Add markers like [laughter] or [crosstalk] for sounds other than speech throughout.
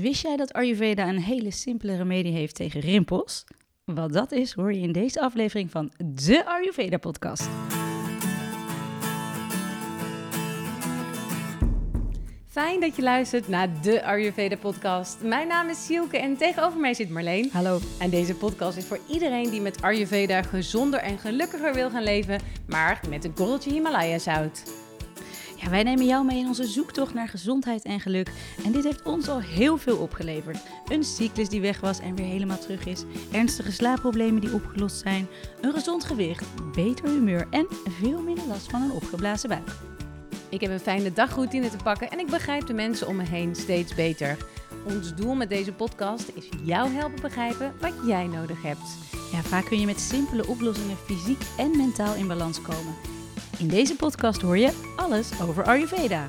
Wist jij dat Ayurveda een hele simpele remedie heeft tegen rimpels? Wat dat is, hoor je in deze aflevering van de Ayurveda podcast. Fijn dat je luistert naar de Ayurveda podcast. Mijn naam is Sielke en tegenover mij zit Marleen. Hallo. En deze podcast is voor iedereen die met Ayurveda gezonder en gelukkiger wil gaan leven, maar met een korreltje Himalaya zout. Ja, wij nemen jou mee in onze zoektocht naar gezondheid en geluk. En dit heeft ons al heel veel opgeleverd. Een cyclus die weg was en weer helemaal terug is. Ernstige slaapproblemen die opgelost zijn. Een gezond gewicht, beter humeur en veel minder last van een opgeblazen buik. Ik heb een fijne dagroutine te pakken en ik begrijp de mensen om me heen steeds beter. Ons doel met deze podcast is jou helpen begrijpen wat jij nodig hebt. Ja, vaak kun je met simpele oplossingen fysiek en mentaal in balans komen. In deze podcast hoor je alles over Ayurveda.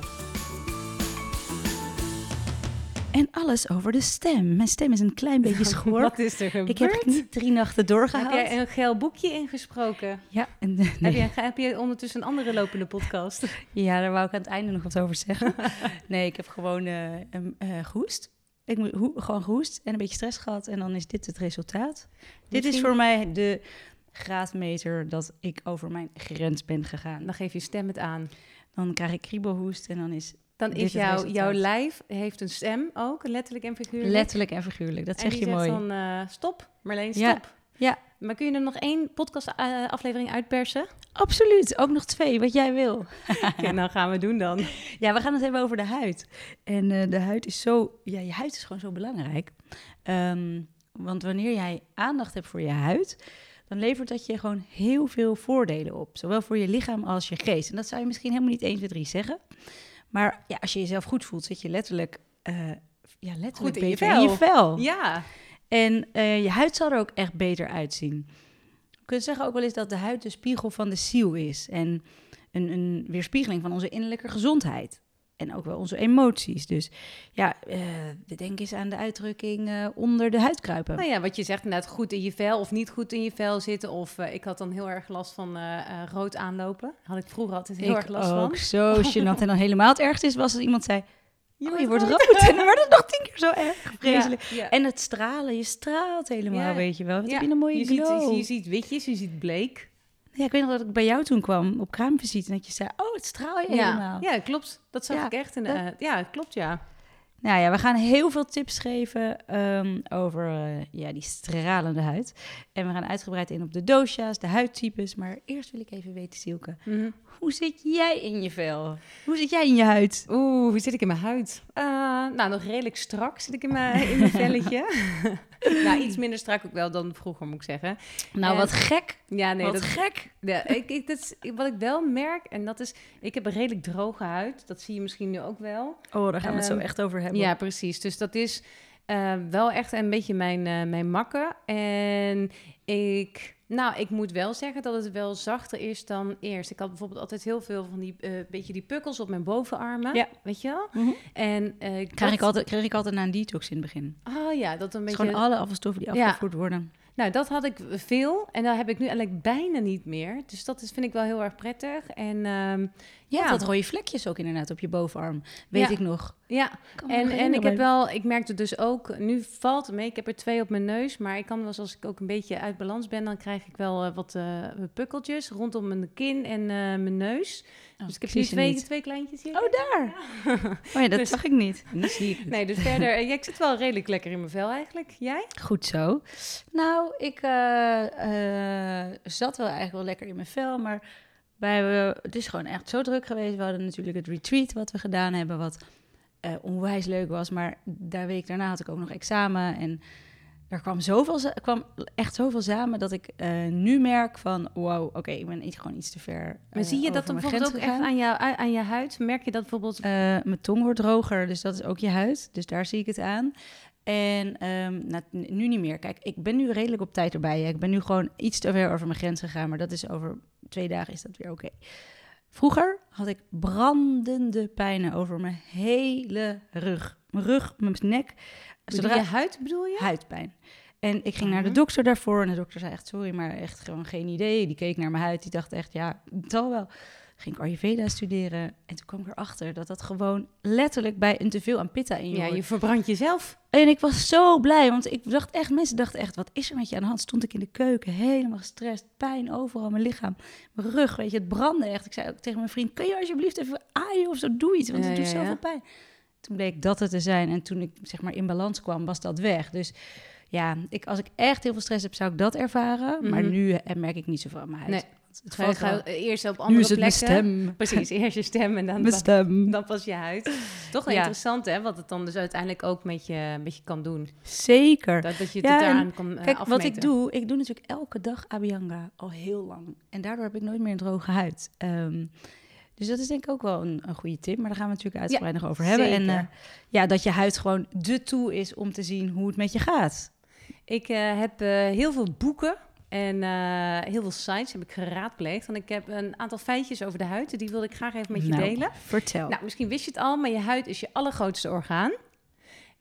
En alles over de stem. Mijn stem is een klein beetje [laughs] schoor. Wat is er gebeurd? Ik heb niet drie nachten doorgehaald. Heb jij een geel boekje ingesproken? Ja, en, Heb, nee. je, heb je ondertussen een andere lopende podcast? [laughs] ja, daar wou ik aan het einde nog wat over zeggen. [laughs] nee, ik heb gewoon eh, een, eh, gehoest. Ik moet gewoon gehoest en een beetje stress gehad. En dan is dit het resultaat. Dit is voor mij de graadmeter dat ik over mijn grens ben gegaan. Dan geef je stem het aan. Dan krijg ik kriebelhoest en dan is Dan is jouw, jouw lijf heeft een stem ook, letterlijk en figuurlijk. letterlijk en figuurlijk. Dat en zeg die je mooi. dan eh, stop, Marleen, stop. Ja, ja. Maar kun je er nog één podcast eh, aflevering uitpersen? Absoluut. Ook nog twee, wat jij wil. [laughs] Oké, dan gaan we doen dan. [laughs] Ja, we gaan het hebben over de huid. En eh, de huid is zo... Ja, je huid is gewoon zo belangrijk. Ehm, want wanneer jij aandacht hebt voor je huid... dan levert dat je gewoon heel veel voordelen op. Zowel voor je lichaam als je geest. En dat zou je misschien helemaal niet 1, 2, 3 zeggen. Maar ja, als je jezelf goed voelt, zit je letterlijk... eh, ja, letterlijk Goed in je beter in je vel. Ja, En eh, je huid zal er ook echt beter uitzien. We kunnen zeggen ook wel eens dat de huid de spiegel van de ziel is. En een, een weerspiegeling van onze innerlijke gezondheid. En ook wel onze emoties. Dus ja, eh denk eens aan de uitdrukking eh, onder de huid kruipen. nou ja, wat je zegt inderdaad, goed in je vel of niet goed in je vel zitten. Of eh, ik had dan heel erg last van rood aanlopen. Had ik vroeger altijd heel Ik erg last ook van. zo gênant. En dan helemaal het ergste is, was als iemand zei... Je oh, je wordt rood. [laughs] En dan wordt het nog tien keer zo erg. Vreselijk. Ja, ja. En het stralen, je straalt helemaal, Ja. weet je wel. Wat Ja, heb je een mooie je ziet, glow. je ziet witjes, je ziet bleek. Ja, ik weet nog dat ik bij jou toen kwam op kraamvisite en dat je zei, oh, het straal je helemaal. Ja, klopt. Dat zag Ja, ik echt. In, dat- eh, ja, klopt, ja. Nou ja, we gaan heel veel tips geven ehm, over eh, ja, die stralende huid. En we gaan uitgebreid in op de dosha's, de huidtypes. Maar eerst wil ik even weten, Silke, Mhm. hoe zit jij in je vel? Hoe zit jij in je huid? Oeh, hoe zit ik in mijn huid? Eh, nou, nog redelijk strak zit ik in mijn, in mijn velletje. [laughs] nou, iets minder strak ook wel dan vroeger, moet ik zeggen. Nou, En- wat gek. Ja, nee, wat dat, gek. ja, ik, ik, dat is, wat ik wel merk, en dat is, ik heb een redelijk droge huid. Dat zie je misschien nu ook wel. Oh, daar gaan we het zo Ehm, echt over hebben. Ja, precies. Dus dat is eh, wel echt een beetje mijn, eh, mijn makken. En ik, nou, ik moet wel zeggen dat het wel zachter is dan eerst. Ik had bijvoorbeeld altijd heel veel van die, eh beetje die pukkels op mijn bovenarmen. Ja. Weet je wel? Mhm. En dat- ik, altijd, kreeg ik altijd na een detox in het begin. Ah ja, dat een beetje... gewoon alle afvalstoffen die Ja. afgevoerd worden. Nou, dat had ik veel. En dat heb ik nu eigenlijk bijna niet meer. Dus dat is, vind ik wel heel erg prettig. En ehm, Ja, dat rode vlekjes ook inderdaad op je bovenarm. Weet Ja. ik nog. ja. En, en ik heb wel, ik merkte dus ook, nu valt het mee, ik heb er twee op mijn neus, maar ik kan wel eens als ik ook een beetje uit balans ben, dan krijg ik wel eh, wat eh, pukkeltjes rondom mijn kin en eh, mijn neus. Oh, dus ik heb nu ze twee, niet. twee kleintjes hier. Oh, daar. Oh ja, dat [laughs] Dus- zag ik niet. [laughs] Het. Nee, dus verder, ja, ik zit wel redelijk lekker in mijn vel eigenlijk. Jij? Goed zo. Nou, ik zat wel eigenlijk wel lekker in mijn vel, maar wij hebben, het is gewoon echt zo druk geweest. We hadden natuurlijk het retreat wat we gedaan hebben, wat eh, onwijs leuk was. Maar daar week daarna had ik ook nog examen en er kwam, zoveel, kwam echt zoveel samen dat ik eh, nu merk van, wow, oké, ik ben iets, gewoon iets te ver Maar eh, zie je dat dan bijvoorbeeld ook echt aan, jou, aan je huid? Merk je dat bijvoorbeeld? Mijn tong wordt droger, dus dat is ook je huid. Dus daar zie ik het aan. En ehm, nou, nu niet meer. Kijk, ik ben nu redelijk op tijd erbij. hè. Ik ben nu gewoon iets te ver over mijn grens gegaan. Maar dat is over twee dagen is dat weer oké. Vroeger had ik brandende pijnen over mijn hele rug. Mijn rug, mijn nek. Zodra je huid bedoel je? huidpijn. En ik ging naar de Mhm. dokter daarvoor. En de dokter zei echt, sorry, maar echt gewoon geen idee. Die keek naar mijn huid. Die dacht echt, ja, het zal wel. ging ik Ayurveda studeren. En toen kwam ik erachter dat dat gewoon letterlijk bij een teveel aan pitta in je Ja, hoort. je verbrandt jezelf. En ik was zo blij, want ik dacht echt, mensen dachten echt, wat is er met je aan de hand? Stond ik in de keuken, helemaal gestrest, pijn overal, mijn lichaam, mijn rug, weet je, het brandde echt. Ik zei ook tegen mijn vriend, kun je alsjeblieft even aaien of zo, doe iets, want Ja, het doet ja, zoveel ja. pijn. Toen bleek dat het te zijn en toen ik zeg maar in balans kwam, was dat weg. Dus ja, ik, als ik echt heel veel stress heb, zou ik dat ervaren. Maar Mhm. nu eh, merk ik niet zoveel aan mijn huid. Nee. Het wel. eerst op Nu andere is het mijn plekken. stem. Precies, eerst je stem en dan, stem. dan pas je huid. Toch wel Ja. interessant, hè? Wat het dan dus uiteindelijk ook met je, met je kan doen. Zeker. Dat, dat je het Ja, daaraan kan eh, Kijk, wat ik doe, ik doe natuurlijk elke dag Abhyanga al heel lang. En daardoor heb ik nooit meer een droge huid. Ehm, dus dat is denk ik ook wel een, een goede tip. Maar daar gaan we natuurlijk uitgebreid nog over hebben. En eh, ja, dat je huid gewoon de tool is om te zien hoe het met je gaat. Ik eh, heb heel veel boeken en eh, heel veel sites heb ik geraadpleegd. Want ik heb een aantal feitjes over de huid. Die wilde ik graag even met je Nou, delen. Vertel. Nou, misschien wist je het al, maar je huid is je allergrootste orgaan.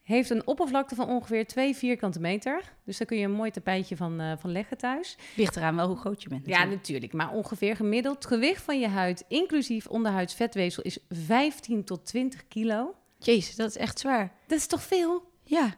Heeft een oppervlakte van ongeveer 2 vierkante meter. Dus daar kun je een mooi tapijtje van, eh, van leggen thuis. Ligt eraan wel hoe groot je bent. Ja, natuurlijk. natuurlijk. Maar ongeveer gemiddeld. Het gewicht van je huid, inclusief onderhuids vetweefsel, is 15 tot 20 kilo. Jezus, dat is echt zwaar. Dat is toch veel? Ja,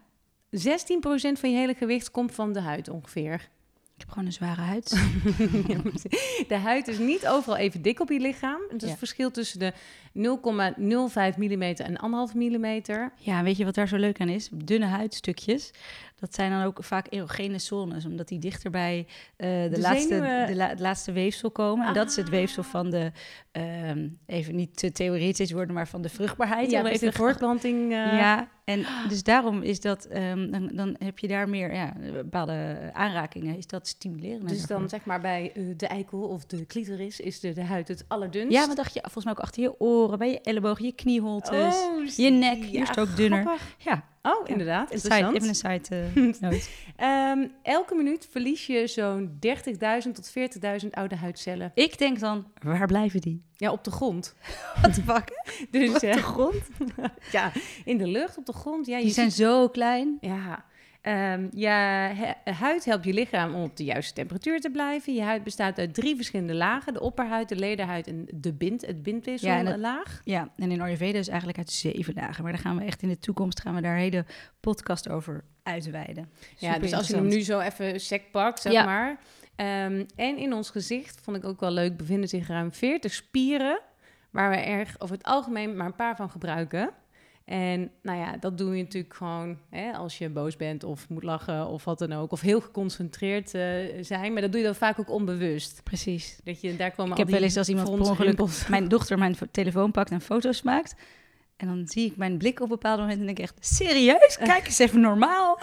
16% van je hele gewicht komt van de huid ongeveer. Ik heb gewoon een zware huid. [laughs] De huid is niet overal even dik op je lichaam. Het is Ja. verschil tussen de 0,05 mm en 1,5 mm. ja, weet je wat daar zo leuk aan is? Dunne huidstukjes. Dat zijn dan ook vaak erogene zones, omdat die dichter bij eh, de, De laatste, zenuwen. de la- laatste weefsel komen. En dat is het Ah. weefsel van de, ehm, even niet te theoretisch worden, maar van de vruchtbaarheid. Ja, dus even de voortplanting. eh, Ja, en dus daarom is dat, ehm, dan, dan heb je daar meer ja, bepaalde aanrakingen. Is dat stimuleren? Dus dan zeg maar bij eh, de eikel of de clitoris is de, de huid het allerdunst. Ja, wat dacht je? Volgens mij ook achter je oren, bij je elleboog, je knieholtes. Oh, je nek, hier is het ook dunner. grappig. Ja, Oh, inderdaad. Interessant. even een side eh. [laughs] Ehm, elke minuut verlies je zo'n 30.000 tot 40.000 oude huidcellen. Ik denk dan, waar blijven die? Ja, op de grond. Wat te pakken? Dus Op eh, de grond? [laughs] ja, in de lucht, op de grond. Ja, je Die zijn ziet- zo klein. Ja, ehm je he- huid helpt je lichaam om op de juiste temperatuur te blijven. Je huid bestaat uit drie verschillende lagen. De opperhuid, de lederhuid en de bind, het Ja, en bindweefsellaag. Ja, en in Ayurveda is eigenlijk uit zeven dagen. Maar daar gaan we echt in de toekomst gaan we daar een hele podcast over uitweiden. Ja, dus als je hem nu zo even sec pakt, zeg Ja. maar. Ehm, en in ons gezicht, vond ik ook wel leuk, bevinden zich ruim 40 spieren... waar we erg over het algemeen maar een paar van gebruiken. En nou ja, dat doe je natuurlijk gewoon hè, als je boos bent of moet lachen of wat dan ook. Of heel geconcentreerd eh, zijn. Maar dat doe je dan vaak ook onbewust. Precies. Dat je, daar komen Ik heb wel eens als iemand per ongeluk mijn dochter mijn fo- telefoon pakt en foto's maakt. En dan zie ik mijn blik op bepaalde momenten en denk ik echt, serieus? Kijk eens even normaal.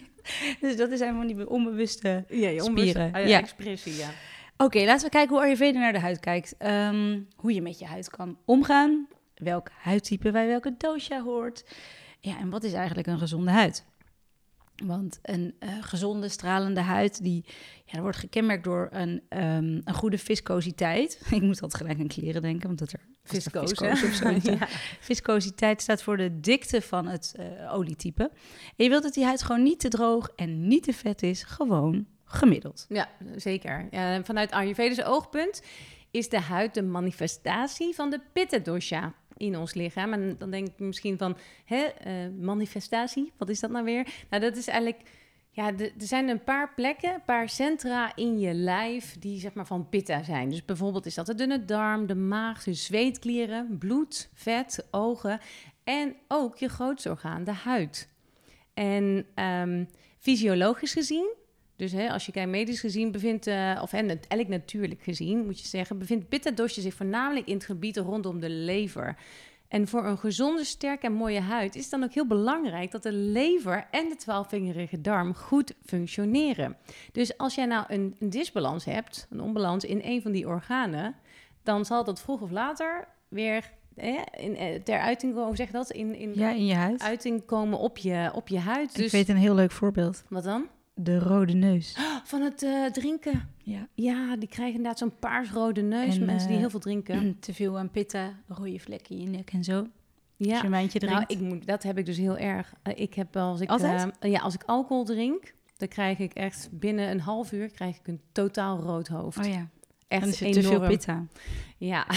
[laughs] dus dat zijn van die onbewuste... Ja, je Spieren, onbewuste- ah, ja. expressie, ja. Oké, laten we kijken hoe Ayurveda naar de huid kijkt. Ehm, hoe je met je huid kan omgaan. Welk huidtype bij welke dosha hoort. Ja, en wat is eigenlijk een gezonde huid? Want een eh, gezonde, stralende huid, die ja, dat wordt gekenmerkt door een, ehm, een goede viscositeit. [laughs] Ik moet altijd gelijk aan kleren denken, want dat er Viscoos. [laughs] Ja. Viscositeit staat voor de dikte van het eh, olietype. En je wilt dat die huid gewoon niet te droog en niet te vet is, gewoon gemiddeld. Ja, zeker. Ja, en vanuit Ayurvedische oogpunt is de huid de manifestatie van de pitta dosha in ons lichaam. En dan denk ik misschien van, hè, eh, manifestatie, wat is dat nou weer? Nou, dat is eigenlijk, ja, er zijn een paar plekken, een paar centra in je lijf die zeg maar van pitta zijn. Dus bijvoorbeeld is dat de dunne darm, de maag, de zweetklieren, bloed, vet, ogen en ook je grootste orgaan, de huid. En ehm, fysiologisch gezien dus hè, als je kijkt medisch gezien bevindt, eh, of het- eigenlijk natuurlijk gezien, moet je zeggen, bevindt pitta dosha zich voornamelijk in het gebied rondom de lever. En voor een gezonde, sterke en mooie huid is het dan ook heel belangrijk dat de lever en de twaalfvingerige darm goed functioneren. Dus als jij nou een, een disbalans hebt, een onbalans in een van die organen, dan zal dat vroeg of later weer hè, in, eh, ter uiting komen, zeg dat? In, in Ja, in je huid. uiting komen op je, op je huid. Dus Ik weet een heel leuk voorbeeld. wat dan? De rode neus. [gasps] Van het eh, drinken. Ja. Ja, die krijgen inderdaad zo'n paarsrode neus. En, mensen die eh, heel veel drinken. [clears throat] Te veel aan pitta, rode vlekken in je nek en zo. Als je Ja, een wijntje nou, drinkt. ik moet, dat heb ik dus heel erg. Eh, ik heb als ik, Altijd? ja, als ik alcohol drink, dan krijg ik echt binnen een half uur krijg ik een totaal rood hoofd. oh ja. echt Dan is het enorm. te veel pita. Ja. [laughs]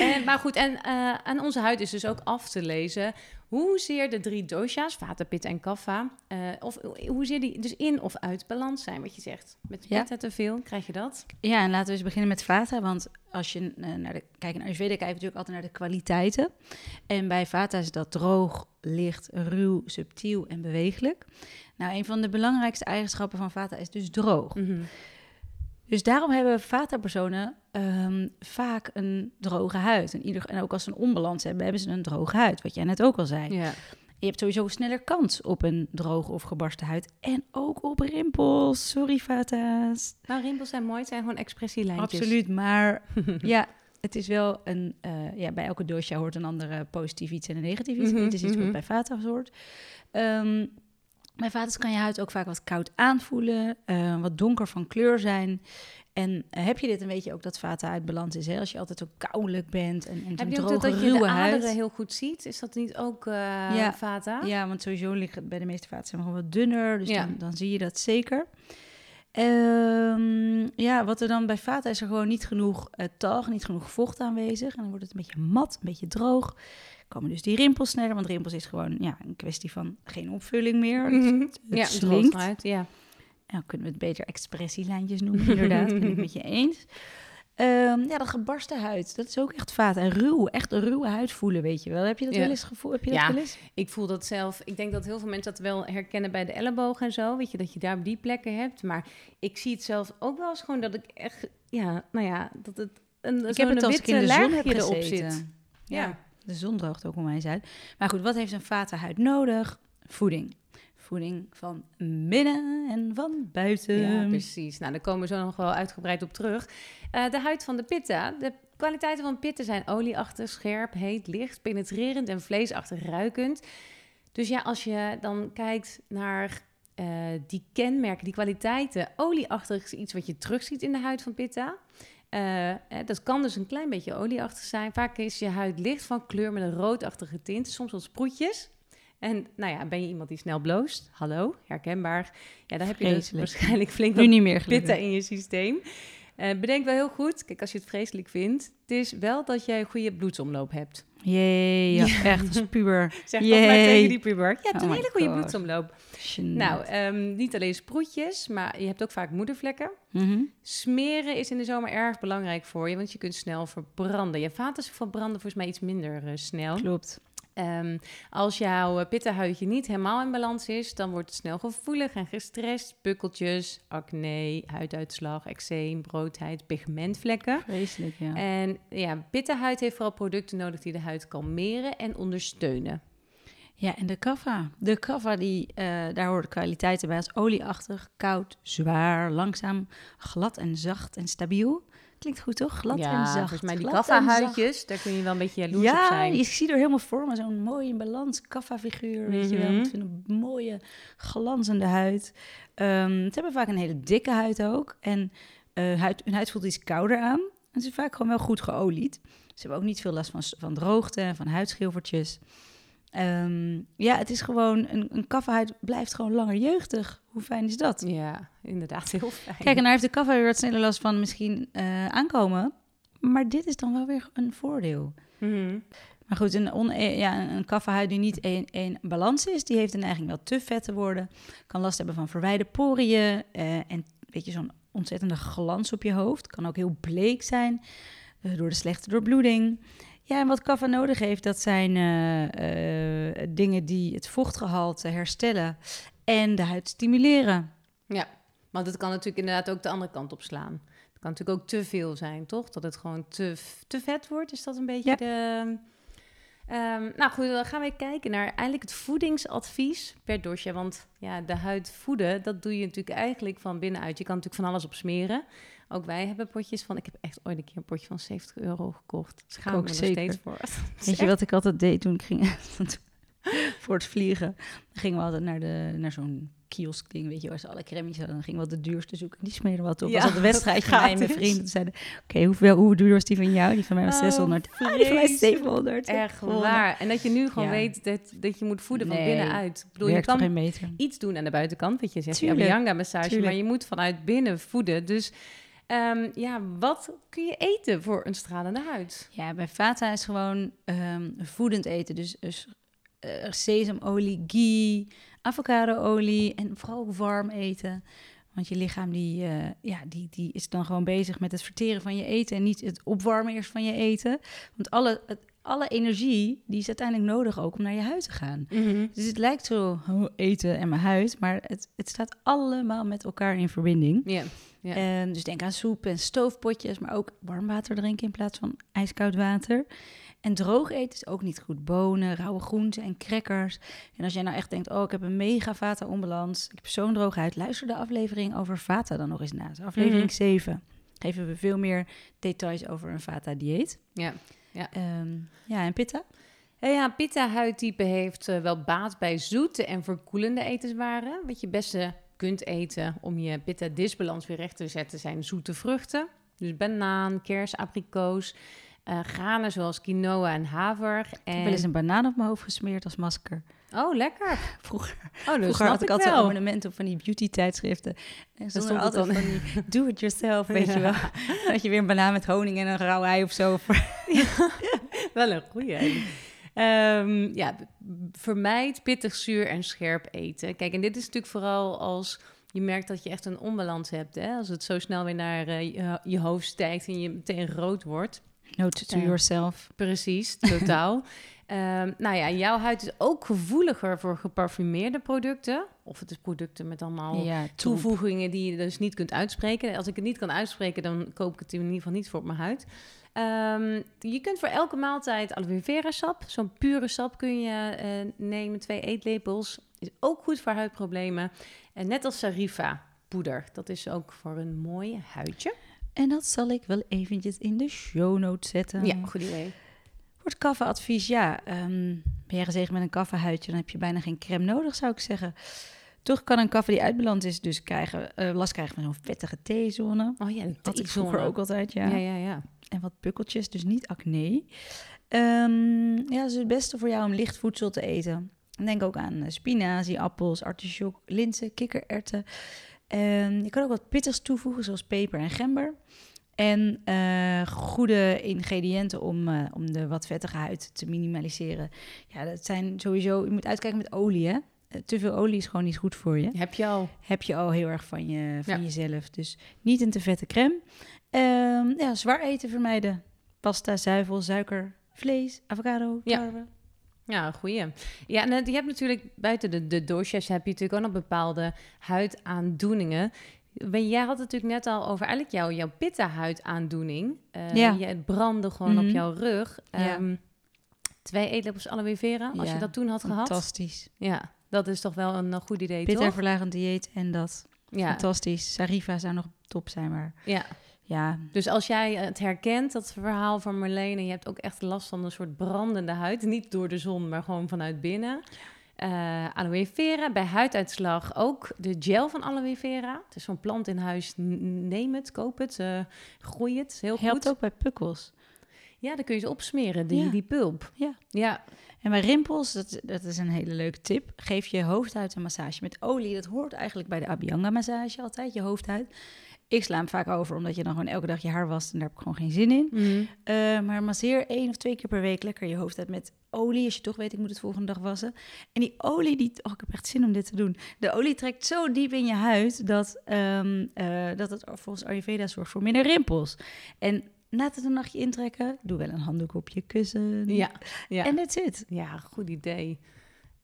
en, maar goed, en eh, aan onze huid is dus ook af te lezen hoezeer de drie dosha's, vata, pitta en kapha, eh, of hoezeer die dus in of uit balans zijn, wat je zegt. Met Ja. pitta te veel, krijg je dat? Ja, en laten we eens beginnen met vata. Want als je eh, naar de, kijkt naar Ayurveda, kijk je natuurlijk altijd naar de kwaliteiten. En bij vata is dat droog, licht, ruw, subtiel en bewegelijk. Nou, een van de belangrijkste eigenschappen van vata is dus droog. Mhm. Dus daarom hebben vata-personen ehm, vaak een droge huid. En, ieder, en ook als ze een onbalans hebben, hebben ze een droge huid. Wat jij net ook al zei. Ja. Je hebt sowieso sneller kans op een droge of gebarsten huid. En ook op rimpels. Sorry, Vata's. Nou, rimpels zijn mooi, het zijn gewoon expressielijntjes. Absoluut, maar [laughs] ja, het is wel een... eh, ja, bij elke dosha hoort een andere positief iets en een negatief iets. Mhm, Dit is iets mhm. wat bij Vata hoort. Ehm, bij Vata's kan je huid ook vaak wat koud aanvoelen, eh, wat donker van kleur zijn. En eh, heb je dit, dan weet je ook dat Vata uit balans is. Hè? Als je altijd zo koudelijk bent en, en Heb je ook dat, dat je de aderen huid. heel goed ziet? Is dat niet ook eh Ja. vata? Ja, want sowieso liggen bij de meeste vaten zijn gewoon wat dunner. Dus Ja. dan, dan zie je dat zeker. Ehm, ja, wat er dan bij vata is er gewoon niet genoeg talg, niet genoeg vocht aanwezig. En dan wordt het een beetje mat, een beetje droog. Komen dus die rimpels sneller, want rimpels is gewoon ja, een kwestie van geen opvulling meer. Het, Mhm. het ja, slinkt. ja. Nou, kunnen we het beter expressielijntjes noemen, inderdaad. [laughs] ben ik met je eens. Ehm, ja, dat gebarsten huid, dat is ook echt vaat. En ruw, echt een ruwe huid voelen, weet je wel. Heb je dat Ja. wel eens gevoel? Heb je dat Ja. wel eens? Ik voel dat zelf. Ik denk dat heel veel mensen dat wel herkennen bij de elleboog en zo. Weet je, dat je daar op die plekken hebt. Maar ik zie het zelf ook wel eens gewoon dat ik echt... Ja, nou ja, dat het een, Ik heb het als ik in witte de zon heb laagje erop zit. Ja. Ja. De zon droogt ook onwijs uit. Maar goed, wat heeft een vatenhuid nodig? Voeding. Voeding van binnen en van buiten. Ja, precies. Nou, daar komen we zo nog wel uitgebreid op terug. Eh, de huid van de pitta. De kwaliteiten van pitten zijn olieachtig, scherp, heet, licht, penetrerend en vleesachtig ruikend. Dus ja, als je dan kijkt naar eh, die kenmerken, die kwaliteiten. Olieachtig is iets wat je terugziet in de huid van pitta. Eh, eh, dat kan dus een klein beetje olieachtig zijn. Vaak is je huid licht van kleur met een roodachtige tint, soms wat sproetjes. En nou ja, ben je iemand die snel bloost? Hallo, herkenbaar. Ja, dan heb je dus waarschijnlijk flink Nu wat niet meer gelukkig. pitta in je systeem. Eh, bedenk wel heel goed, kijk, als je het vreselijk vindt, het is wel dat jij een goede bloedsomloop hebt. Jee, ja, [laughs] echt als puber. [laughs] Zeg dat maar tegen die puber. Je hebt Oh een my hele goede God. bloedsomloop. Nou, ehm, niet alleen sproetjes, maar je hebt ook vaak moedervlekken. Mhm. Smeren is in de zomer erg belangrijk voor je, want je kunt snel verbranden. Je vaten verbranden volgens mij iets minder eh, snel. Klopt. Ehm, als jouw eh, pittenhuidje niet helemaal in balans is, dan wordt het snel gevoelig en gestrest. Pukkeltjes, acne, huiduitslag, eczeem, broodheid, pigmentvlekken. Vreselijk, ja. En ja, pittenhuid heeft vooral producten nodig die de huid kalmeren en ondersteunen. Ja, en de kava. De kava, die, eh, daar horen kwaliteiten bij als olieachtig, koud, zwaar, langzaam, glad en zacht en stabiel. Klinkt goed, toch? Glad ja, en zacht. volgens mij die kaffa-huidjes, daar kun je wel een beetje jaloers op Ja, zijn. je ziet er helemaal voor me zo'n mooie in balans kaffa-figuur, weet je wel. Mhm. Met zo'n mooie, glanzende huid. Ehm ze hebben vaak een hele dikke huid ook. En eh huid, hun huid voelt iets kouder aan. En ze zijn vaak gewoon wel goed geolied. Ze hebben ook niet veel last van, van droogte en van huidschilfertjes. Ehm, ja, het is gewoon, een, een kaffahuid blijft gewoon langer jeugdig. Hoe fijn is dat? Ja, inderdaad, heel fijn. Kijk, en daar heeft de kaffa weer wat sneller last van misschien eh, aankomen. Maar dit is dan wel weer een voordeel. Mhm. Maar goed, een, on, eh, ja, een- kaffahuid die niet in, in balans is, die heeft de neiging wel te vet te worden. Kan last hebben van verwijde poriën eh, en weet je, zo'n ontzettende glans op je hoofd. Kan ook heel bleek zijn door de slechte doorbloeding. Ja, en wat kaffa nodig heeft, dat zijn eh, eh, dingen die het vochtgehalte herstellen en de huid stimuleren. Ja, want het kan natuurlijk inderdaad ook de andere kant op slaan. Het kan natuurlijk ook te veel zijn, toch? Dat het gewoon te, te vet wordt. Is dat een beetje Ja. de... Ehm, nou goed, dan gaan we kijken naar eigenlijk het voedingsadvies per dosje. Want ja, de huid voeden, dat doe je natuurlijk eigenlijk van binnenuit. Je kan natuurlijk van alles op smeren. Ook wij hebben potjes van... Ik heb echt ooit een keer een potje van 70 euro gekocht. Schaam ook me er zeker. nog steeds voor. [laughs] Weet je wat ik altijd deed toen ik ging [laughs] voor het vliegen? Gingen we altijd naar, de, naar zo'n kiosk ding, weet je, waar ze alle crèmes hadden. Dan gingen we wat de duurste zoeken. Die smeren wat op. Ja, wedstrijdje met mij en mijn vrienden. Zeiden, oké, hoeveel, hoe duur was die van jou? Die van mij was Oh, 600. Ah, die van mij vreselijk. 700. Echt waar. En dat je nu gewoon Ja. weet dat, dat je moet voeden van Nee, binnenuit. Ik bedoel, je kan toch geen meter. iets doen aan de buitenkant, wat je zegt, Abhyanga massage, tuurlijk. maar je moet vanuit binnen voeden. Dus Ehm, ja, wat kun je eten voor een stralende huid? Ja, bij Vata is gewoon ehm, voedend eten. Dus, dus eh, sesamolie, ghee, avocadoolie en vooral warm eten. Want je lichaam die, eh, ja, die, die is dan gewoon bezig met het verteren van je eten en niet het opwarmen eerst van je eten. Want alle, het, alle energie die is uiteindelijk nodig ook om naar je huid te gaan. Dus het lijkt zo oh, eten en mijn huid, maar het, het staat allemaal met elkaar in verbinding. Ja. En dus denk aan soep en stoofpotjes, maar ook warm water drinken in plaats van ijskoud water. En droog eten is ook niet goed. Bonen, rauwe groenten en crackers. En als jij nou echt denkt, oh, ik heb een mega vata-onbalans. Ik heb zo'n droge huid. Luister de aflevering over vata dan nog eens na. Dus aflevering Mhm. 7. Geven we veel meer details over een vata-dieet. ja. Ja. Ehm, ja, en pitta? Ja, ja, pitta-huidtype heeft eh, wel baat bij zoete en verkoelende etenswaren. Wat je beste kunt eten om je pitta-disbalans weer recht te zetten zijn zoete vruchten. Dus banaan, kers, abrikoos, eh, granen zoals quinoa en haver. Ik heb En... wel eens een banaan op mijn hoofd gesmeerd als masker. Oh, lekker. Vroeger, Oh, dat vroeger had ik altijd wel. een abonnement op van die beauty tijdschriften. En stond er altijd dan- van die do-it-yourself, weet Ja. je wel. [laughs] Dat je weer een banaan met honing en een rauw ei of zo. voor- [laughs] [laughs] [laughs] Wel een goeie. Ehm, ja, vermijd pittig, zuur en scherp eten. Kijk, en dit is natuurlijk vooral als je merkt dat je echt een onbalans hebt. Hè? Als het zo snel weer naar eh, je, hoofd stijgt en je meteen rood wordt. Note to yourself. Precies, totaal. [laughs] Ehm, nou ja, jouw huid is ook gevoeliger voor geparfumeerde producten. Of het is producten met allemaal Ja, toevoegingen die je dus niet kunt uitspreken. Als ik het niet kan uitspreken, dan koop ik het in ieder geval niet voor op mijn huid. Ehm, je kunt voor elke maaltijd aloe vera sap, zo'n pure sap kun je eh, nemen, twee eetlepels. Is ook goed voor huidproblemen. En net als Sarifa poeder, dat is ook voor een mooi huidje. En dat zal ik wel eventjes in de show notes zetten. Ja, goed idee. Voor het kaffeadvies, ja. ehm, ben je gezegend met een kaffehuidje, dan heb je bijna geen crème nodig, zou ik zeggen. Toch kan een kaffe die uitbeland is, dus krijgen, eh, last krijgen van zo'n vettige T-zone. Oh ja, Had ik vroeger ook altijd, ja. Ja, ja, ja. En wat pukkeltjes, dus niet acne. Ehm, ja, is het beste voor jou om licht voedsel te eten. Denk ook aan eh, spinazie, appels, artichok, linzen, kikkererwten. En je kan ook wat pittigs toevoegen, zoals peper en gember. En eh, goede ingrediënten om, om de wat vettige huid te minimaliseren. Ja, dat zijn sowieso... Je moet uitkijken met olie, hè. Te veel olie is gewoon niet goed voor je. Heb je al. Heb je al heel erg van, je, van Ja. jezelf. Dus niet een te vette crème. Ehm, ja, zwaar eten vermijden. Pasta, zuivel, suiker, vlees, avocado, Ja. tarwe. Ja, goeie. Ja, en eh, je hebt natuurlijk buiten de, de dosjes heb je natuurlijk ook nog bepaalde huidaandoeningen. Jij had het natuurlijk net al over eigenlijk jouw, jouw pitta-huidaandoening. Eh Ja. Je het brandde gewoon Mhm. op jouw rug. Ja. Ehm, twee eetlepels aloe vera, als Ja, je dat toen had gehad. Fantastisch. Ja, dat is toch wel een, eh, goed idee, Pitta toch? verlagend dieet en dat. Ja, Fantastisch. Sarifa zou nog top zijn, maar ja. ja, Dus als jij het herkent, dat verhaal van Marlene... en je hebt ook echt last van een soort brandende huid... niet door de zon, maar gewoon vanuit binnen... Eh, aloe vera, bij huiduitslag ook de gel van aloe vera. Het is zo'n plant in huis, neem het, koop het, eh, groei het, heel helpt goed. ook bij pukkels. Ja, dan kun je ze opsmeren, die, Ja. die pulp. Ja. Ja, En bij rimpels, dat, dat is een hele leuke tip. Geef je hoofdhuid een massage met olie. Dat hoort eigenlijk bij de Abhyanga-massage altijd, je hoofdhuid. Ik sla hem vaak over, omdat je dan gewoon elke dag je haar wast en daar heb ik gewoon geen zin in. Mhm. Eh, maar masseer één of twee keer per week lekker je hoofd uit met olie. Als je toch weet, ik moet het volgende dag wassen. En die olie, die, oh, ik heb echt zin om dit te doen. De olie trekt zo diep in je huid dat, ehm, eh, dat het volgens Ayurveda zorgt voor minder rimpels. En laat het een nachtje intrekken. Doe wel een handdoek op je kussen. ja, ja. En that's it. Ja, goed idee.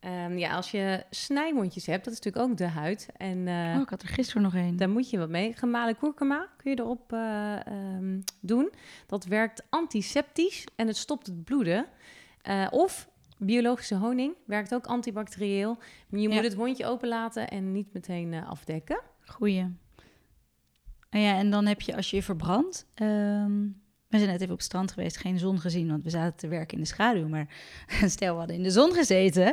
Ehm, ja, als je snijwondjes hebt, dat is natuurlijk ook de huid. En eh, Oh, ik had er gisteren nog een. Daar moet je wat mee. Gemalen kurkuma kun je erop eh, ehm, doen. Dat werkt antiseptisch en het stopt het bloeden. Eh, of biologische honing werkt ook antibacterieel. Je Ja. moet het wondje openlaten en niet meteen afdekken. Goeie. En ja, en dan heb je als je je verbrandt. ehm, we zijn net even op het strand geweest, geen zon gezien, want we zaten te werken in de schaduw. Maar [laughs] stel, we hadden in de zon gezeten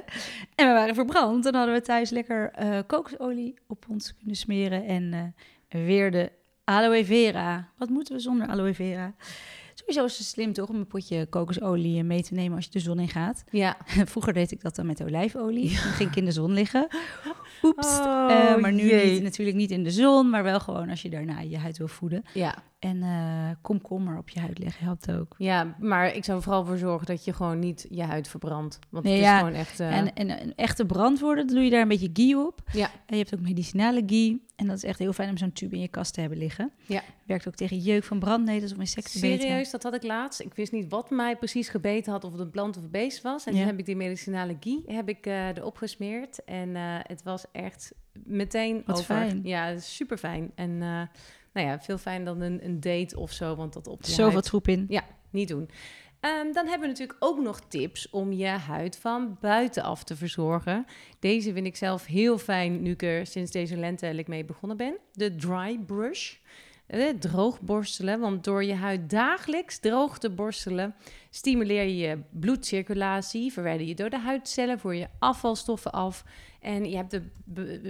en we waren verbrand. Dan hadden we thuis lekker eh, kokosolie op ons kunnen smeren. En eh, weer de aloe vera. Wat moeten we zonder aloe vera? Sowieso is het slim toch om een potje kokosolie mee te nemen als je de zon in gaat. Ja, [laughs] Vroeger deed ik dat dan met olijfolie. Dan ging ik in de zon liggen. Oh, Eh, maar nu niet, natuurlijk niet in de zon, maar wel gewoon als je daarna je huid wil voeden. Ja. En eh komkommer op je huid leggen helpt ook. ja, maar ik zou er vooral voor zorgen dat je gewoon niet je huid verbrandt. Want Nee, het is ja, gewoon echt... eh, En, en een echte brandwoorden, dan doe je daar een beetje ghee op. Ja. En je hebt ook medicinale ghee. En dat is echt heel fijn om zo'n tube in je kast te hebben liggen. Ja. Werkt ook tegen jeuk van brandnetels of insecten. Serieus, dat had ik laatst. Ik wist niet wat mij precies gebeten had, of het een plant of een beest was. En Ja. toen heb ik die medicinale ghee heb ik, eh, erop gesmeerd. En het was echt meteen Wat over. fijn. Ja, super fijn. En eh, nou ja, veel fijn dan een, een date of zo, want dat op je Zoveel huid troep in. niet doen. Ehm, dan hebben we natuurlijk ook nog tips om je huid van buitenaf te verzorgen. Deze vind ik zelf heel fijn nu ik er sinds deze lente mee begonnen ben. De dry brush. Eh, droog borstelen, want door je huid dagelijks droog te borstelen, stimuleer je je bloedcirculatie, verwijder je door de huidcellen, voer je afvalstoffen af. En je hebt er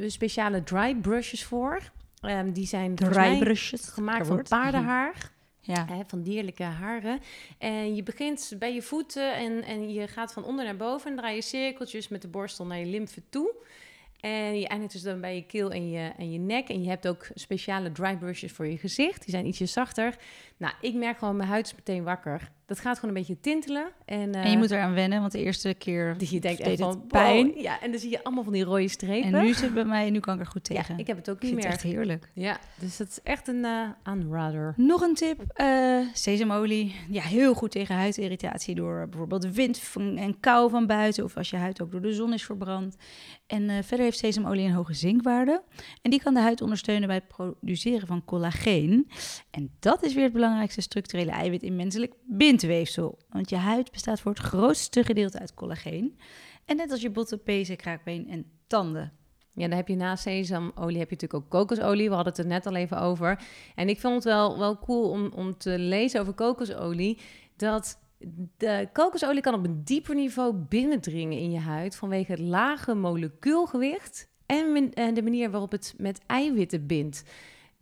speciale dry brushes voor. Ehm, die zijn volgens mij Drybrushes. gemaakt van woord. paardenhaar. Ja. Hè, van dierlijke haren. En je begint bij je voeten en, en je gaat van onder naar boven. En draai je cirkeltjes met de borstel naar je lymfe toe. En je eindigt dus dan bij je keel en je, en je nek. En je hebt ook speciale dry brushes voor je gezicht. Die zijn ietsje zachter. Nou, ik merk gewoon, mijn huid is meteen wakker. Dat gaat gewoon een beetje tintelen. En, En je eh, moet eraan wennen, want de eerste keer dat je denkt echt van, pijn. wow. Ja, en dan zie je allemaal van die rode strepen. En nu het bij mij, nu kan ik er goed ja, tegen. ik heb het ook Ik niet vind het meer. echt heerlijk. Ja, dus dat is echt een eh aanrader. Nog een tip, eh sesamolie. Ja, heel goed tegen huidirritatie door bijvoorbeeld wind en kou van buiten. Of als je huid ook door de zon is verbrand. En verder heeft sesamolie een hoge zinkwaarde. En die kan de huid ondersteunen bij het produceren van collageen. En dat is weer het belangrijkste structurele eiwit in menselijk bindweefsel. Want je huid bestaat voor het grootste gedeelte uit collageen. En net als je botten, pezen, kraakbeen en tanden. Ja, dan heb je naast sesamolie heb je natuurlijk ook kokosolie. We hadden het er net al even over. En ik vond het wel, wel cool om, om te lezen over kokosolie. Dat de kokosolie kan op een dieper niveau binnendringen in je huid vanwege het lage molecuulgewicht en de manier waarop het met eiwitten bindt.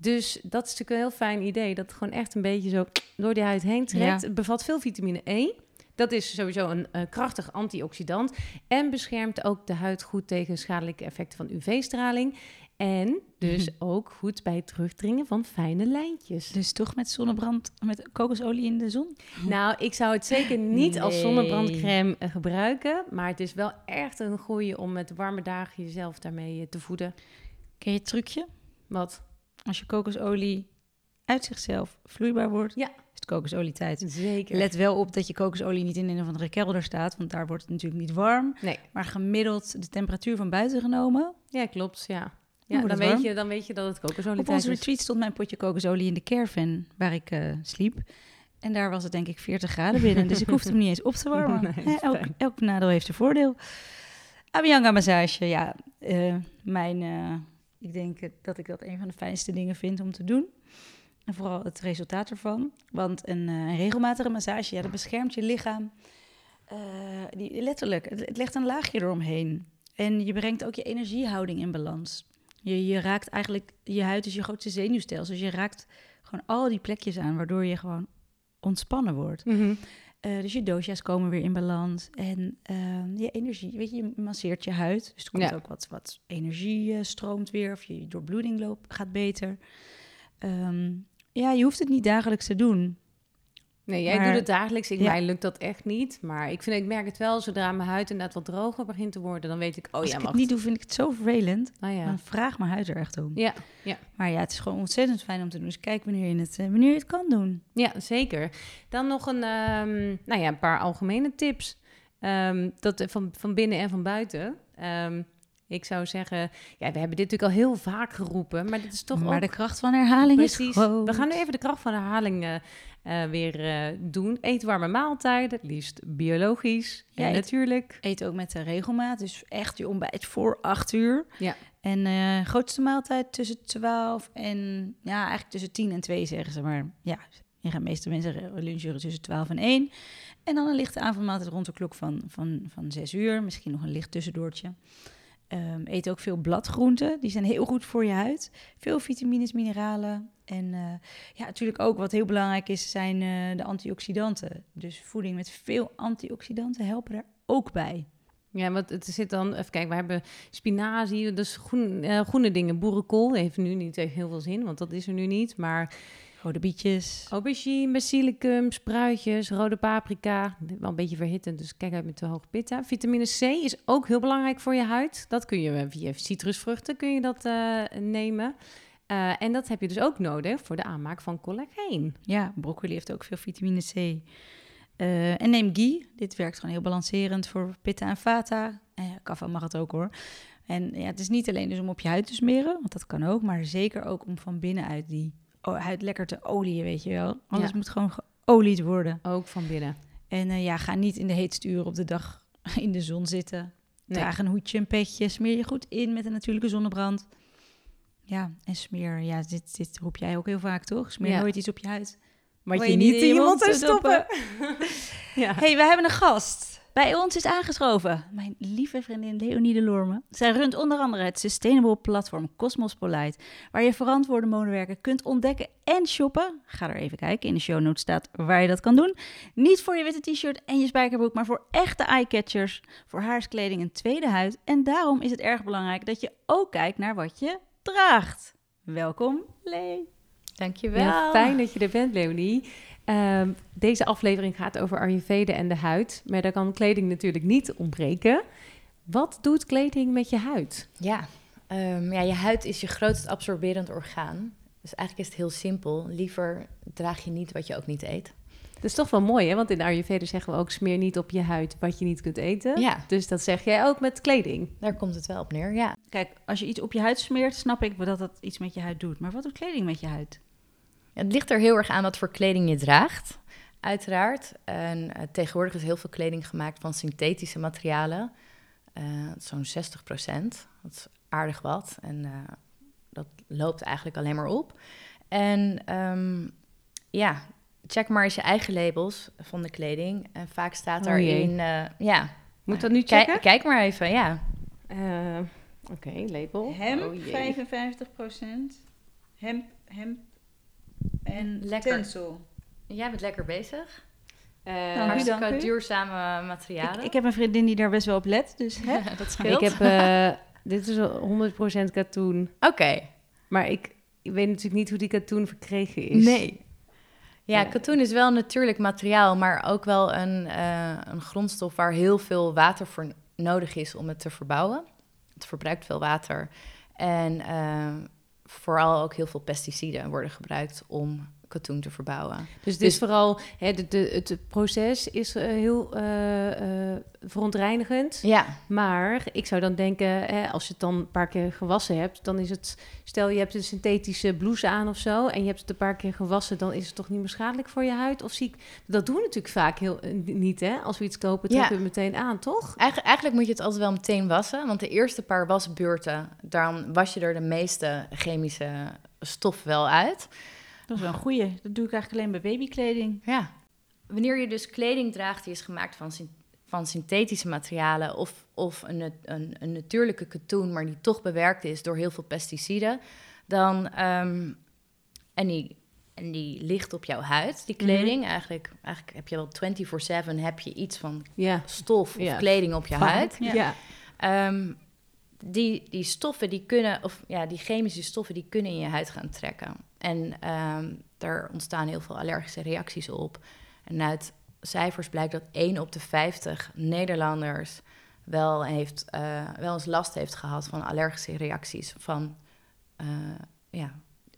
Dus dat is natuurlijk een heel fijn idee. Dat het gewoon echt een beetje zo door die huid heen trekt. Ja. Het bevat veel vitamine E. Dat is sowieso een eh, krachtig antioxidant. En beschermt ook de huid goed tegen schadelijke effecten van UV-straling. En dus ook goed bij het terugdringen van fijne lijntjes. Dus toch met zonnebrand, met kokosolie in de zon? Nou, ik zou het zeker niet als Nee. zonnebrandcrème eh, gebruiken. Maar het is wel echt een goeie om met warme dagen jezelf daarmee eh, te voeden. Ken je het trucje? Wat? Als je kokosolie uit zichzelf vloeibaar wordt, Ja. is het kokosolietijd. Zeker. Let wel op dat je kokosolie niet in een of andere kelder staat, want daar wordt het natuurlijk niet warm. Nee. Maar gemiddeld de temperatuur van buiten genomen. Ja, klopt. Ja. Dan Ja, dan weet, je, dan weet je dat het kokosolie Op onze retreat stond mijn potje kokosolie in de caravan waar ik eh, sliep. En daar was het denk ik 40 graden binnen, dus ik hoefde hem niet eens op te [laughs] warmen. Nee, elk nadeel heeft een voordeel. Abhyanga massage, ja, eh, mijn, eh, ik denk dat ik dat een van de fijnste dingen vind om te doen. En vooral het resultaat ervan. Want een, eh, regelmatige massage, ja, dat beschermt je lichaam. Eh, die, letterlijk, het, legt een laagje eromheen. En je brengt ook je energiehouding in balans. Je, je raakt eigenlijk, je huid is je grootste zenuwstelsel. Dus je raakt gewoon al die plekjes aan, waardoor je gewoon ontspannen wordt. Mhm. Eh, dus je dosha's komen weer in balans. En eh, je energie, weet je, je masseert je huid. Dus er komt Ja. ook wat, wat energie eh, stroomt weer. Of je doorbloeding loopt, gaat beter. Ehm, ja, je hoeft het niet dagelijks te doen. Nee, jij Maar- doet het dagelijks. Ik, Ja. Mij lukt dat echt niet. Maar ik, vind, ik merk het wel, zodra mijn huid inderdaad wat droger begint te worden, dan weet ik, oh Als ja, ik het niet doe, vind ik het zo vervelend. Oh ja. Dan vraag mijn huid er echt om. Ja, Maar ja, het is gewoon ontzettend fijn om te doen. Dus kijk wanneer je het, eh, wanneer je het kan doen. ja, zeker. Dan nog een, ehm, nou ja, een paar algemene tips. Ehm, dat, eh, van, van binnen en van buiten. Ehm, ik zou zeggen, ja, we hebben dit natuurlijk al heel vaak geroepen, maar dit is toch maar ook de kracht van herhaling Precies. is groot. We gaan nu even de kracht van herhaling eh, eh, weer eh, doen. Eet warme maaltijden, het liefst biologisch. Ja, eet- natuurlijk. Eet ook met de regelmaat. Dus echt je ontbijt voor acht uur. Ja. En eh grootste maaltijd tussen 12 en... Ja, eigenlijk tussen 10 en 2 zeggen ze. Maar ja, je gaat meeste mensen lunchen tussen 12 en 1. En dan een lichte avondmaaltijd rond de klok van, van, van 6 uur. Misschien nog een licht tussendoortje. Ehm, eet ook veel bladgroenten. Die zijn heel goed voor je huid. Veel vitamines, mineralen. En eh, ja, natuurlijk ook wat heel belangrijk is, zijn eh, de antioxidanten. Dus voeding met veel antioxidanten helpen daar ook bij. Ja, want het zit dan, even kijken, we hebben spinazie, dus groen, eh, groene dingen. Boerenkool heeft nu niet heel veel zin, want dat is er nu niet. Maar Rode bietjes. aubergine, basilicum, spruitjes, rode paprika. Wel een beetje verhittend, dus kijk uit met te hoog pitta. Vitamine C is ook heel belangrijk voor je huid. Dat kun je eh, via citrusvruchten kun je dat eh, nemen. Eh, en dat heb je dus ook nodig voor de aanmaak van collageen. Ja, broccoli heeft ook veel vitamine C. En neem ghee. Dit werkt gewoon heel balancerend voor pitta en vata. Uh, kaffa mag het ook hoor. En ja, het is niet alleen dus om op je huid te smeren, want dat kan ook. Maar zeker ook om van binnenuit die huid lekker te olieën, weet je wel. Alles Ja. moet gewoon geolied worden. Ook van binnen. En eh, ja, ga niet in de heetste uren op de dag [laughs] in de zon zitten. Nee. Draag een hoedje, een petje. Smeer je goed in met een natuurlijke zonnebrand. Ja, en smeer, ja, dit, dit roep jij ook heel vaak, toch? Smeer Ja. nooit iets op je huid. Waar je niet in je mond zou zou stoppen. [laughs] ja. hey, we hebben een gast. Bij ons is aangeschoven mijn lieve vriendin Leonie de Lorme. Zij runt onder andere het sustainable platform Cosmos Polite, waar je verantwoorde modewerken kunt ontdekken en shoppen. Ga er even kijken, in de show notes staat waar je dat kan doen. Niet voor je witte t-shirt en je spijkerbroek, maar voor echte eyecatchers, voor haarskleding en tweede huid. En daarom is het erg belangrijk dat je ook kijkt naar wat je draagt. Welkom, Lee. Dankjewel. Ja, fijn dat je er bent, Leonie. Ehm, deze aflevering gaat over Ayurveda en de huid. Maar daar kan kleding natuurlijk niet ontbreken. Wat doet kleding met je huid? Ja, ehm, ja, je huid is je grootst absorberend orgaan. Dus eigenlijk is het heel simpel. Liever draag je niet wat je ook niet eet. Dat is toch wel mooi, hè? Want in de Ayurveda zeggen we ook... smeer niet op je huid wat je niet kunt eten. Ja, Dus dat zeg jij ook met kleding. daar komt het wel op neer. Ja. Kijk, als je iets op je huid smeert, snap ik dat dat iets met je huid doet. Maar wat doet kleding met je huid? Het ligt er heel erg aan wat voor kleding je draagt, uiteraard. En eh, tegenwoordig is heel veel kleding gemaakt van synthetische materialen. Eh, Zo'n 60 procent. Dat is aardig wat. En eh, dat loopt eigenlijk alleen maar op. En ehm, ja, check maar eens je eigen labels van de kleding. En vaak staat Oh daarin... eh, ja, Moet dat nu checken? kijk maar even, ja. Eh, Oké, label. Hemp, Oh, jee. 55 Hemp, hemp en Lekker. tencel. Jij bent lekker bezig. Eh, Nou, Hartstikke duurzame materialen. Ik, ik heb een vriendin die daar best wel op let, dus hè, [laughs] dat ik scheelt. heb... eh, [laughs] dit is al 100% katoen. Oké. Maar ik, ik weet natuurlijk niet hoe die katoen verkregen is. Ja, Eh. katoen is wel een natuurlijk materiaal, maar ook wel een, eh, een grondstof waar heel veel water voor nodig is om het te verbouwen. Het verbruikt veel water. En vooral ook heel veel pesticiden worden gebruikt om katoen te verbouwen. Dus Dus- is vooral, hè, de, de, het proces is eh, heel eh, verontreinigend. Ja, Maar ik zou dan denken, hè, als je het dan een paar keer gewassen hebt, dan is het, stel je hebt een synthetische blouse aan of zo, en je hebt het een paar keer gewassen, dan is het toch niet meer schadelijk voor je huid? Of zie ik, dat doen we natuurlijk vaak heel, niet, hè? Als we iets kopen, Ja. trekken we het meteen aan, toch? Eigenlijk, eigenlijk moet je het altijd wel meteen wassen. Want de eerste paar wasbeurten, dan was je er de meeste chemische stof wel uit. Dat is wel een goeie. Dat doe ik eigenlijk alleen bij babykleding. Ja. Wanneer je dus kleding draagt die is gemaakt van, van synthetische materialen of, of een, een, een natuurlijke katoen, maar die toch bewerkt is door heel veel pesticiden, dan ehm, en, die, en die ligt op jouw huid, die kleding. eigenlijk, eigenlijk heb je wel 24/7 heb je iets van Ja. stof of kleding op je huid. Ja. Ja. Ehm, die, die stoffen die kunnen, of ja, die chemische stoffen die kunnen in je huid gaan trekken. En ehm daar ontstaan heel veel allergische reacties op. En uit cijfers blijkt dat 1 op de 50 Nederlanders wel, heeft, eh, wel eens last heeft gehad van allergische reacties van eh, ja,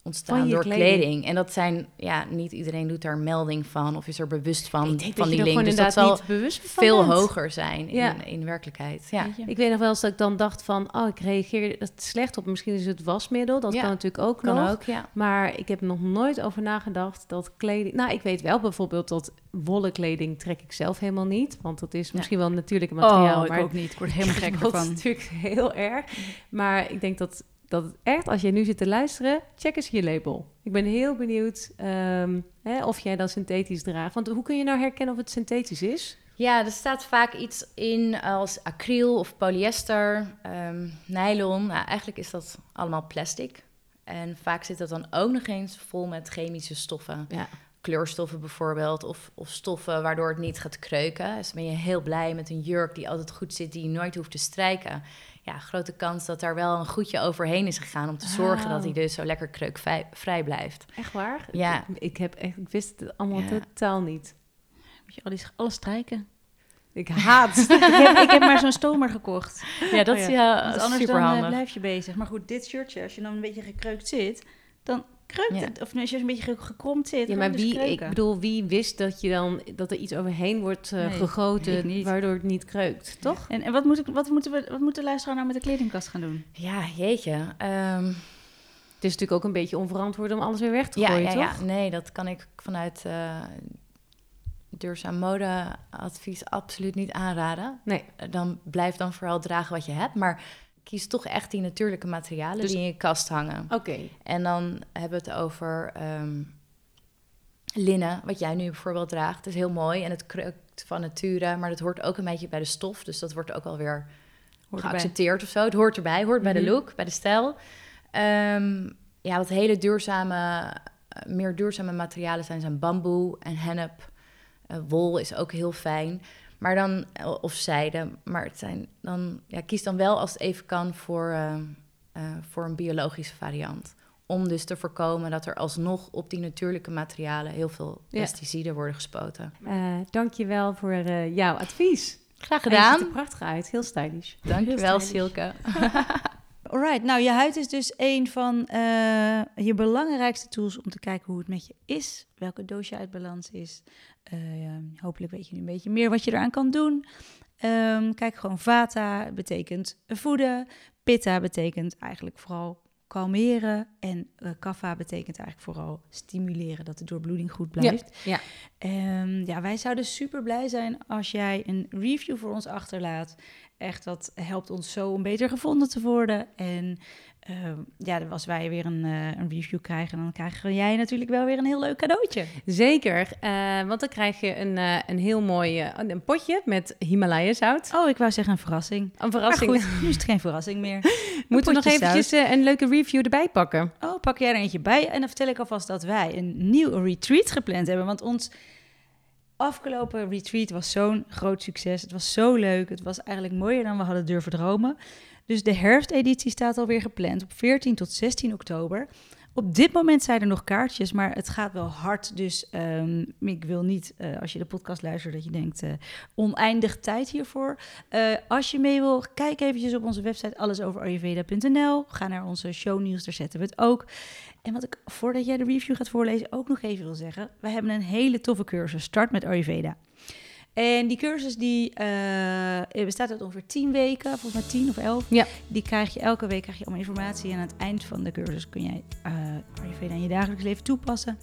ontstaan Van je door kleding. kleding. En dat zijn, ja, niet iedereen doet daar melding van of is er bewust van, ik denk van dat die link. Dus dat zal van veel bent. hoger zijn Ja. in, in werkelijkheid. Ja. Ik weet nog wel eens dat ik dan dacht van, oh, ik reageer het slecht op. Misschien is het wasmiddel, dat Ja, kan natuurlijk ook Kan nog. ook, ja. Maar ik heb nog nooit over nagedacht dat kleding... Nou, ik weet wel bijvoorbeeld dat wollen kleding trek ik zelf helemaal niet. Want dat is misschien wel een natuurlijke materiaal. oh, ik maar ook niet. Ik word [laughs] helemaal gek dat is ervan. natuurlijk heel erg. Maar ik denk dat, dat het echt, als jij nu zit te luisteren, check eens je label. Ik ben heel benieuwd ehm, hè, of jij dan synthetisch draagt. Want hoe kun je nou herkennen of het synthetisch is? Ja, er staat vaak iets in als acryl of polyester, ehm, nylon. Nou, eigenlijk is dat allemaal plastic. En vaak zit dat dan ook nog eens vol met chemische stoffen. Ja. kleurstoffen bijvoorbeeld, of, of stoffen waardoor het niet gaat kreuken. Dus ben je heel blij met een jurk die altijd goed zit, die je nooit hoeft te strijken. Ja, grote kans dat daar wel een goedje overheen is gegaan om te zorgen dat hij dus zo lekker kreukvrij blijft. Echt waar? Ja. Ik, ik, heb echt, ik wist het allemaal Ja. totaal niet. Moet je al die, alles strijken. Ik haat. [laughs] ik, heb, ik heb maar zo'n stomer gekocht. Ja, dat Oh ja. is ja, anders super dan eh, blijf je bezig. Maar goed, dit shirtje, als je dan een beetje gekreukt zit, dan kreukt Ja. het. Of als je een beetje ge- gekromd zit, Ja, maar dus wie, ik bedoel, wie wist dat je dan dat er iets overheen wordt eh, Nee, gegoten, waardoor het niet kreukt, toch? En, en wat, moet ik, wat, moeten we, wat moet de luisteraar nou met de kledingkast gaan doen? Ja, jeetje. Ehm, Het is natuurlijk ook een beetje onverantwoord om alles weer weg te ja, gooien, ja, toch? ja, nee, dat kan ik vanuit eh, duurzaam modeadvies absoluut niet aanraden. Nee. Eh, Dan blijf dan vooral dragen wat je hebt, maar kies toch echt die natuurlijke materialen Dus- die in je kast hangen. Oké. En dan hebben we het over ehm, linnen, wat jij nu bijvoorbeeld draagt. Het is heel mooi en het kreukt van nature, maar dat hoort ook een beetje bij de stof. Dus dat wordt ook alweer Hoort erbij. geaccepteerd of zo. Het hoort erbij, hoort bij Mhm. de look, bij de stijl. Ehm, ja, wat hele duurzame, meer duurzame materialen zijn, zijn bamboe en hennep. Eh, wol is ook heel fijn. Maar dan, eh, of zijde, maar het zijn dan, ja, kies dan wel als het even kan voor, eh, eh, voor een biologische variant. Om dus te voorkomen dat er alsnog op die natuurlijke materialen heel veel Ja. pesticiden worden gespoten. Dank je wel voor eh, jouw advies. Graag En je ziet er gedaan. prachtig uit, heel stylish. Dankjewel, stylish. Silke. [laughs] Alright, nou je huid is dus een van eh, je belangrijkste tools om te kijken hoe het met je is. Welke doos je uit balans is. Eh, ja, hopelijk weet je nu een beetje meer wat je eraan kan doen. Ehm, kijk gewoon Vata betekent voeden. Pitta betekent eigenlijk vooral kalmeren. En eh Kapha betekent eigenlijk vooral stimuleren dat de doorbloeding goed blijft. Ja. Ehm, ja, wij zouden super blij zijn als jij een review voor ons achterlaat. Echt, dat helpt ons zo om beter gevonden te worden. En ehm, ja, als wij weer een, eh, een review krijgen, dan krijgen jij natuurlijk wel weer een heel leuk cadeautje. Zeker, eh, want dan krijg je een, eh, een heel mooi een potje met Himalaya zout. Oh, ik wou zeggen een verrassing. Een verrassing. Maar goed, nu is het geen verrassing meer. [laughs] Moeten we nog eventjes een leuke review erbij pakken? Oh, pak jij er eentje bij. En dan vertel ik alvast dat wij een nieuw retreat gepland hebben. Want ons afgelopen retreat was zo'n groot succes. Het was zo leuk. Het was eigenlijk mooier dan we hadden durven dromen. Dus de herfsteditie staat alweer gepland op 14 tot 16 oktober. Op dit moment zijn er nog kaartjes, maar het gaat wel hard. Dus ehm, ik wil niet, eh, als je de podcast luistert, dat je denkt eh, oneindig tijd hiervoor. Eh, als je mee wil, kijk eventjes op onze website allesoverayurveda.nl. Ga naar onze shownieuws, daar zetten we het ook. En wat ik, voordat jij de review gaat voorlezen, ook nog even wil zeggen. We hebben een hele toffe cursus, Start met Ayurveda. En die cursus die eh, bestaat uit ongeveer 10 weken, volgens mij 10 of 11. Ja. Die krijg je elke week krijg je allemaal informatie. En aan het eind van de cursus kun jij eh Ayurveda in je dagelijks leven toepassen.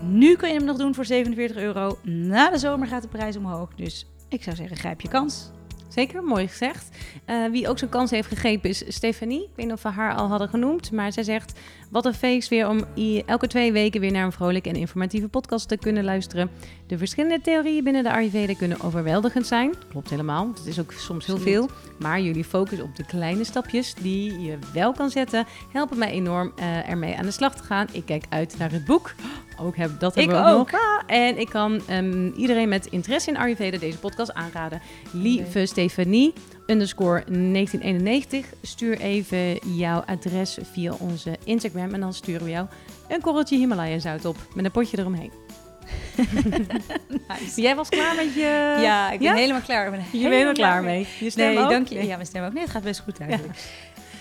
Nu kun je hem nog doen voor 47 euro. Na de zomer gaat de prijs omhoog. Dus ik zou zeggen, grijp je kans. Zeker, mooi gezegd. Eh, wie ook zo'n kans heeft gegrepen is Stefanie. Ik weet niet of we haar al hadden genoemd, maar zij zegt... Wat een feest weer om elke twee weken weer naar een vrolijke en informatieve podcast te kunnen luisteren. De verschillende theorieën binnen de Ayurveda kunnen overweldigend zijn. Klopt helemaal, het is ook soms heel veel. Maar jullie focus op de kleine stapjes die je wel kan zetten... helpen mij enorm eh, ermee aan de slag te gaan. Ik kijk uit naar het boek. Ook heb, dat hebben Ik we ook, nog. En ik kan ehm, iedereen met interesse in Ayurveda deze podcast aanraden. Lieve Stefanie, underscore 1991. Stuur even jouw adres via onze Instagram. En dan sturen we jou een korreltje Himalaya zout op. Met een potje eromheen. Jij was klaar met je... ja, ik ben ja? helemaal klaar. Ik ben Je bent helemaal klaar mee. Je stem Nee, ook? dank je. Ja, mijn stem ook. Nee, het gaat best goed eigenlijk.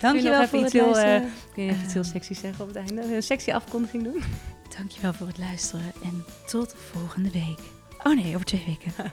Dankjewel voor het heel, luisteren. eh, Kun je even iets heel sexy zeggen op het einde? Een sexy afkondiging doen? Dankjewel voor het luisteren en tot volgende week. Oh nee, over twee weken. [laughs]